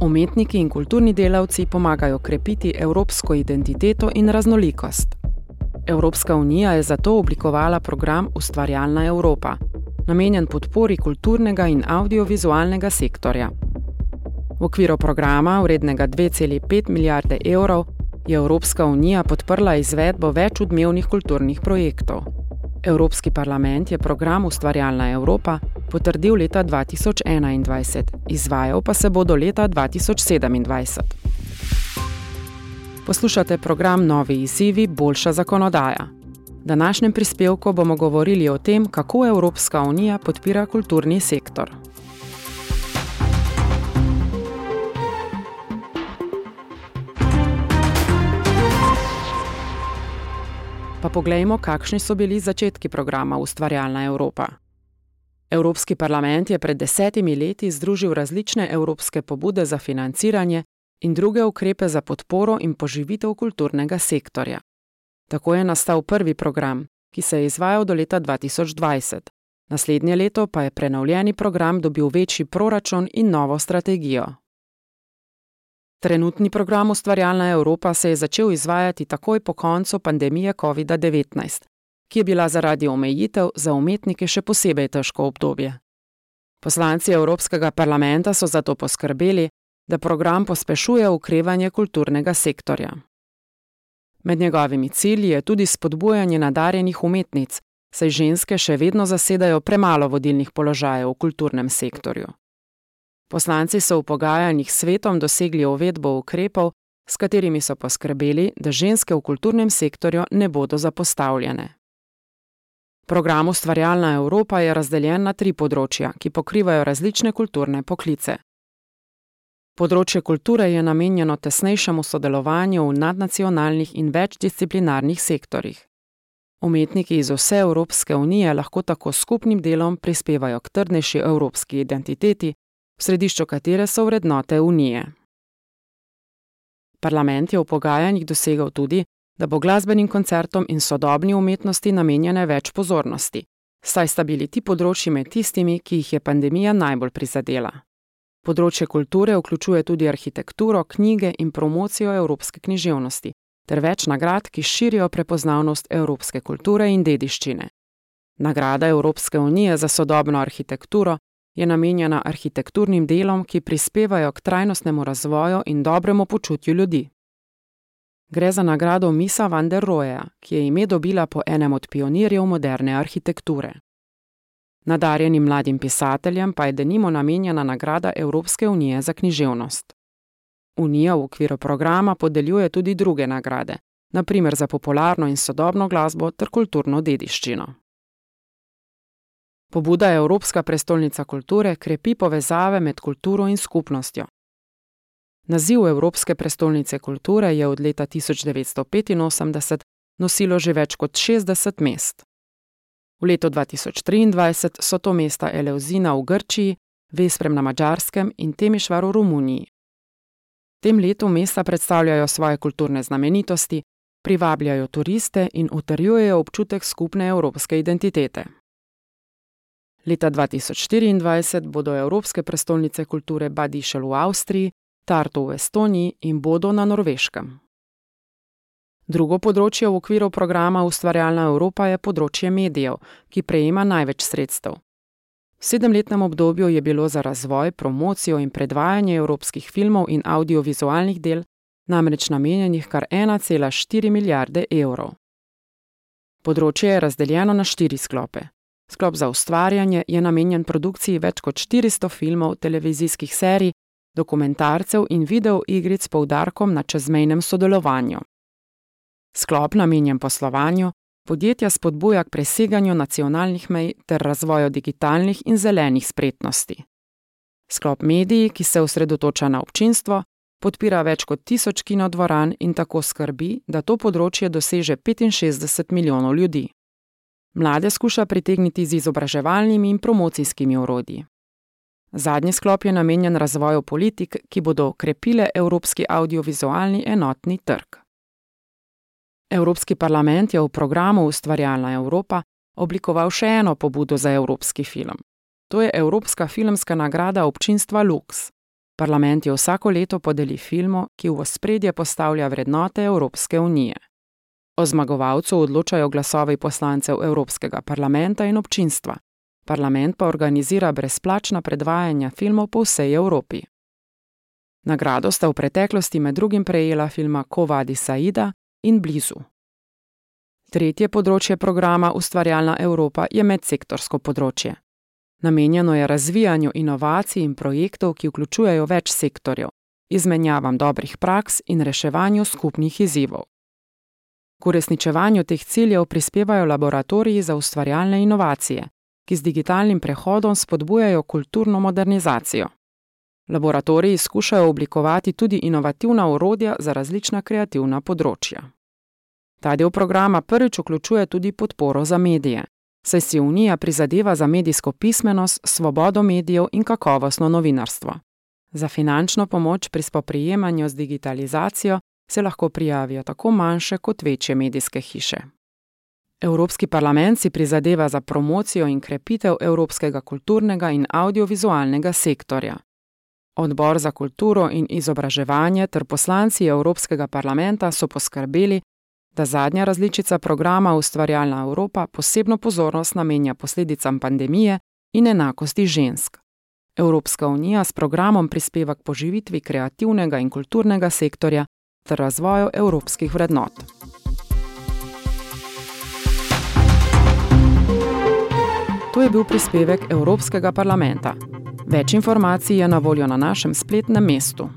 Umetniki in kulturni delavci pomagajo krepiti evropsko identiteto in raznolikost. Evropska unija je zato oblikovala program Ustvarjalna Evropa, namenjen podpori kulturnega in audiovizualnega sektorja. V okviru programa, vrednega 2,5 milijarde evrov, je Evropska unija podprla izvedbo več odmevnih kulturnih projektov. Evropski parlament je program Ustvarjalna Evropa potrdil leta 2021, izvajal pa se bo do leta 2027. Poslušate program Novi izzivi, boljša zakonodaja. V današnjem prispevku bomo govorili o tem, kako Evropska unija podpira kulturni sektor. Pa poglejmo, kakšni so bili začetki programa Ustvarjalna Evropa. Evropski parlament je pred desetimi leti združil različne evropske pobude za financiranje in druge ukrepe za podporo in poživitev kulturnega sektorja. Tako je nastal prvi program, ki se je izvajal do leta 2020. Naslednje leto pa je prenovljeni program dobil večji proračun in novo strategijo. Trenutni program Ustvarjalna Evropa se je začel izvajati takoj po koncu pandemije COVID-19, ki je bila zaradi omejitev za umetnike še posebej težko obdobje. Poslanci Evropskega parlamenta so zato poskrbeli, da program pospešuje ukrevanje kulturnega sektorja. Med njegovimi cilji je tudi spodbujanje nadarjenih umetnic, saj ženske še vedno zasedajo premalo vodilnih položajev v kulturnem sektorju. Poslanci so v pogajanjih s svetom dosegli uvedbo ukrepov, s katerimi so poskrbeli, da ženske v kulturnem sektorju ne bodo zapostavljene. Program Ustvarjalna Evropa je razdeljen na tri področja, ki pokrivajo različne kulturne poklice. Področje kulture je namenjeno tesnejšemu sodelovanju v nadnacionalnih in večdisciplinarnih sektorjih. Umetniki iz vse Evropske unije lahko tako skupnim delom prispevajo k trdnejši evropski identiteti, v središču katere so vrednote unije. Parlament je v pogajanjih dosegal tudi, da bo glasbenim koncertom in sodobni umetnosti namenjene več pozornosti, saj sta bili ti področji med tistimi, ki jih je pandemija najbolj prizadela. Področje kulture vključuje tudi arhitekturo, knjige in promocijo evropske književnosti, ter več nagrad, ki širijo prepoznavnost evropske kulture in dediščine. Nagrada Evropske unije za sodobno arhitekturo je namenjena arhitekturnim delom, ki prispevajo k trajnostnemu razvoju in dobremu počutju ljudi. Gre za nagrado Misa van der Roheja, ki je ime dobila po enem od pionirjev moderne arhitekture. Nadarjenim mladim pisateljem pa je denimo namenjena nagrada Evropske unije za književnost. Unija v okviru programa podeljuje tudi druge nagrade, naprimer za popularno in sodobno glasbo ter kulturno dediščino. Pobuda Evropska prestolnica kulture krepi povezave med kulturo in skupnostjo. Naziv Evropske prestolnice kulture je od leta 1985 nosilo že več kot 60 mest. V letu 2023 so to mesta Eleuzina v Grčiji, Vesprem na Mačarskem in Temišvar v Romuniji. Tem letu mesta predstavljajo svoje kulturne znamenitosti, privabljajo turiste in utrjujejo občutek skupne evropske identitete. Leta 2024 bodo Evropske prestolnice kulture Badišel v Avstriji, Tartu v Estoniji in Bodo na Norveškem. Drugo področje v okviru programa Ustvarjalna Evropa je področje medijev, ki prejema največ sredstev. V sedemletnem obdobju je bilo za razvoj, promocijo in predvajanje evropskih filmov in audiovizualnih del namreč namenjenih kar 1,4 milijarde evrov. Področje je razdeljeno na štiri sklope. Sklop za ustvarjanje je namenjen produkciji več kot 400 filmov, televizijskih serij dokumentarcev in videoigric s poudarkom na čezmejnem sodelovanju. Sklop namenjen poslovanju podjetja spodbuja k preseganju nacionalnih mej ter razvoju digitalnih in zelenih spretnosti. Sklop mediji, ki se osredotoča na občinstvo, podpira več kot tisoč kinodvoran in tako skrbi, da to področje doseže 65 milijonov ljudi. Mlade skuša pritegniti z izobraževalnimi in promocijskimi orodji. Zadnji sklop je namenjen razvoju politik, ki bodo okrepile evropski audiovizualni enotni trg. Evropski parlament je v programu Ustvarjalna Evropa oblikoval še eno pobudo za evropski film. To je Evropska filmska nagrada občinstva Lux. Parlament jo vsako leto podeli filmu, ki v ospredje postavlja vrednote Evropske unije. O zmagovalcu odločajo glasovi poslancev Evropskega parlamenta in občinstva. Parlament pa organizira brezplačna predvajanja filmov po vsej Evropi. Nagrado sta v preteklosti med drugim prejela filma Kovadi Saida in Blizu. Tretje področje programa Ustvarjalna Evropa je medsektorsko področje. Namenjeno je razvijanju inovacij in projektov, ki vključujejo več sektorjev, izmenjavam dobrih praks in reševanju skupnih izzivov. K uresničevanju teh ciljev prispevajo laboratoriji za ustvarjalne inovacije, ki z digitalnim prehodom spodbujajo kulturno modernizacijo. Laboratoriji skušajo oblikovati tudi inovativna orodja za različna kreativna področja. Ta del programa prvič vključuje tudi podporo za medije, saj si Unija prizadeva za medijsko pismenost, svobodo medijev in kakovostno novinarstvo. Za finančno pomoč pri spoprijemanju z digitalizacijo se lahko prijavijo tako manjše kot večje medijske hiše. Evropski parlament si prizadeva za promocijo in krepitev evropskega kulturnega in audiovizualnega sektorja. Odbor za kulturo in izobraževanje ter poslanci Evropskega parlamenta so poskrbeli, da zadnja različica programa Ustvarjalna Evropa posebno pozornost namenja posledicam pandemije in enakosti žensk. Evropska unija s programom prispeva k poživitvi kreativnega in kulturnega sektorja ter razvoju evropskih vrednot. To je bil prispevek Evropskega parlamenta. Več informacij je na voljo na našem spletnem mestu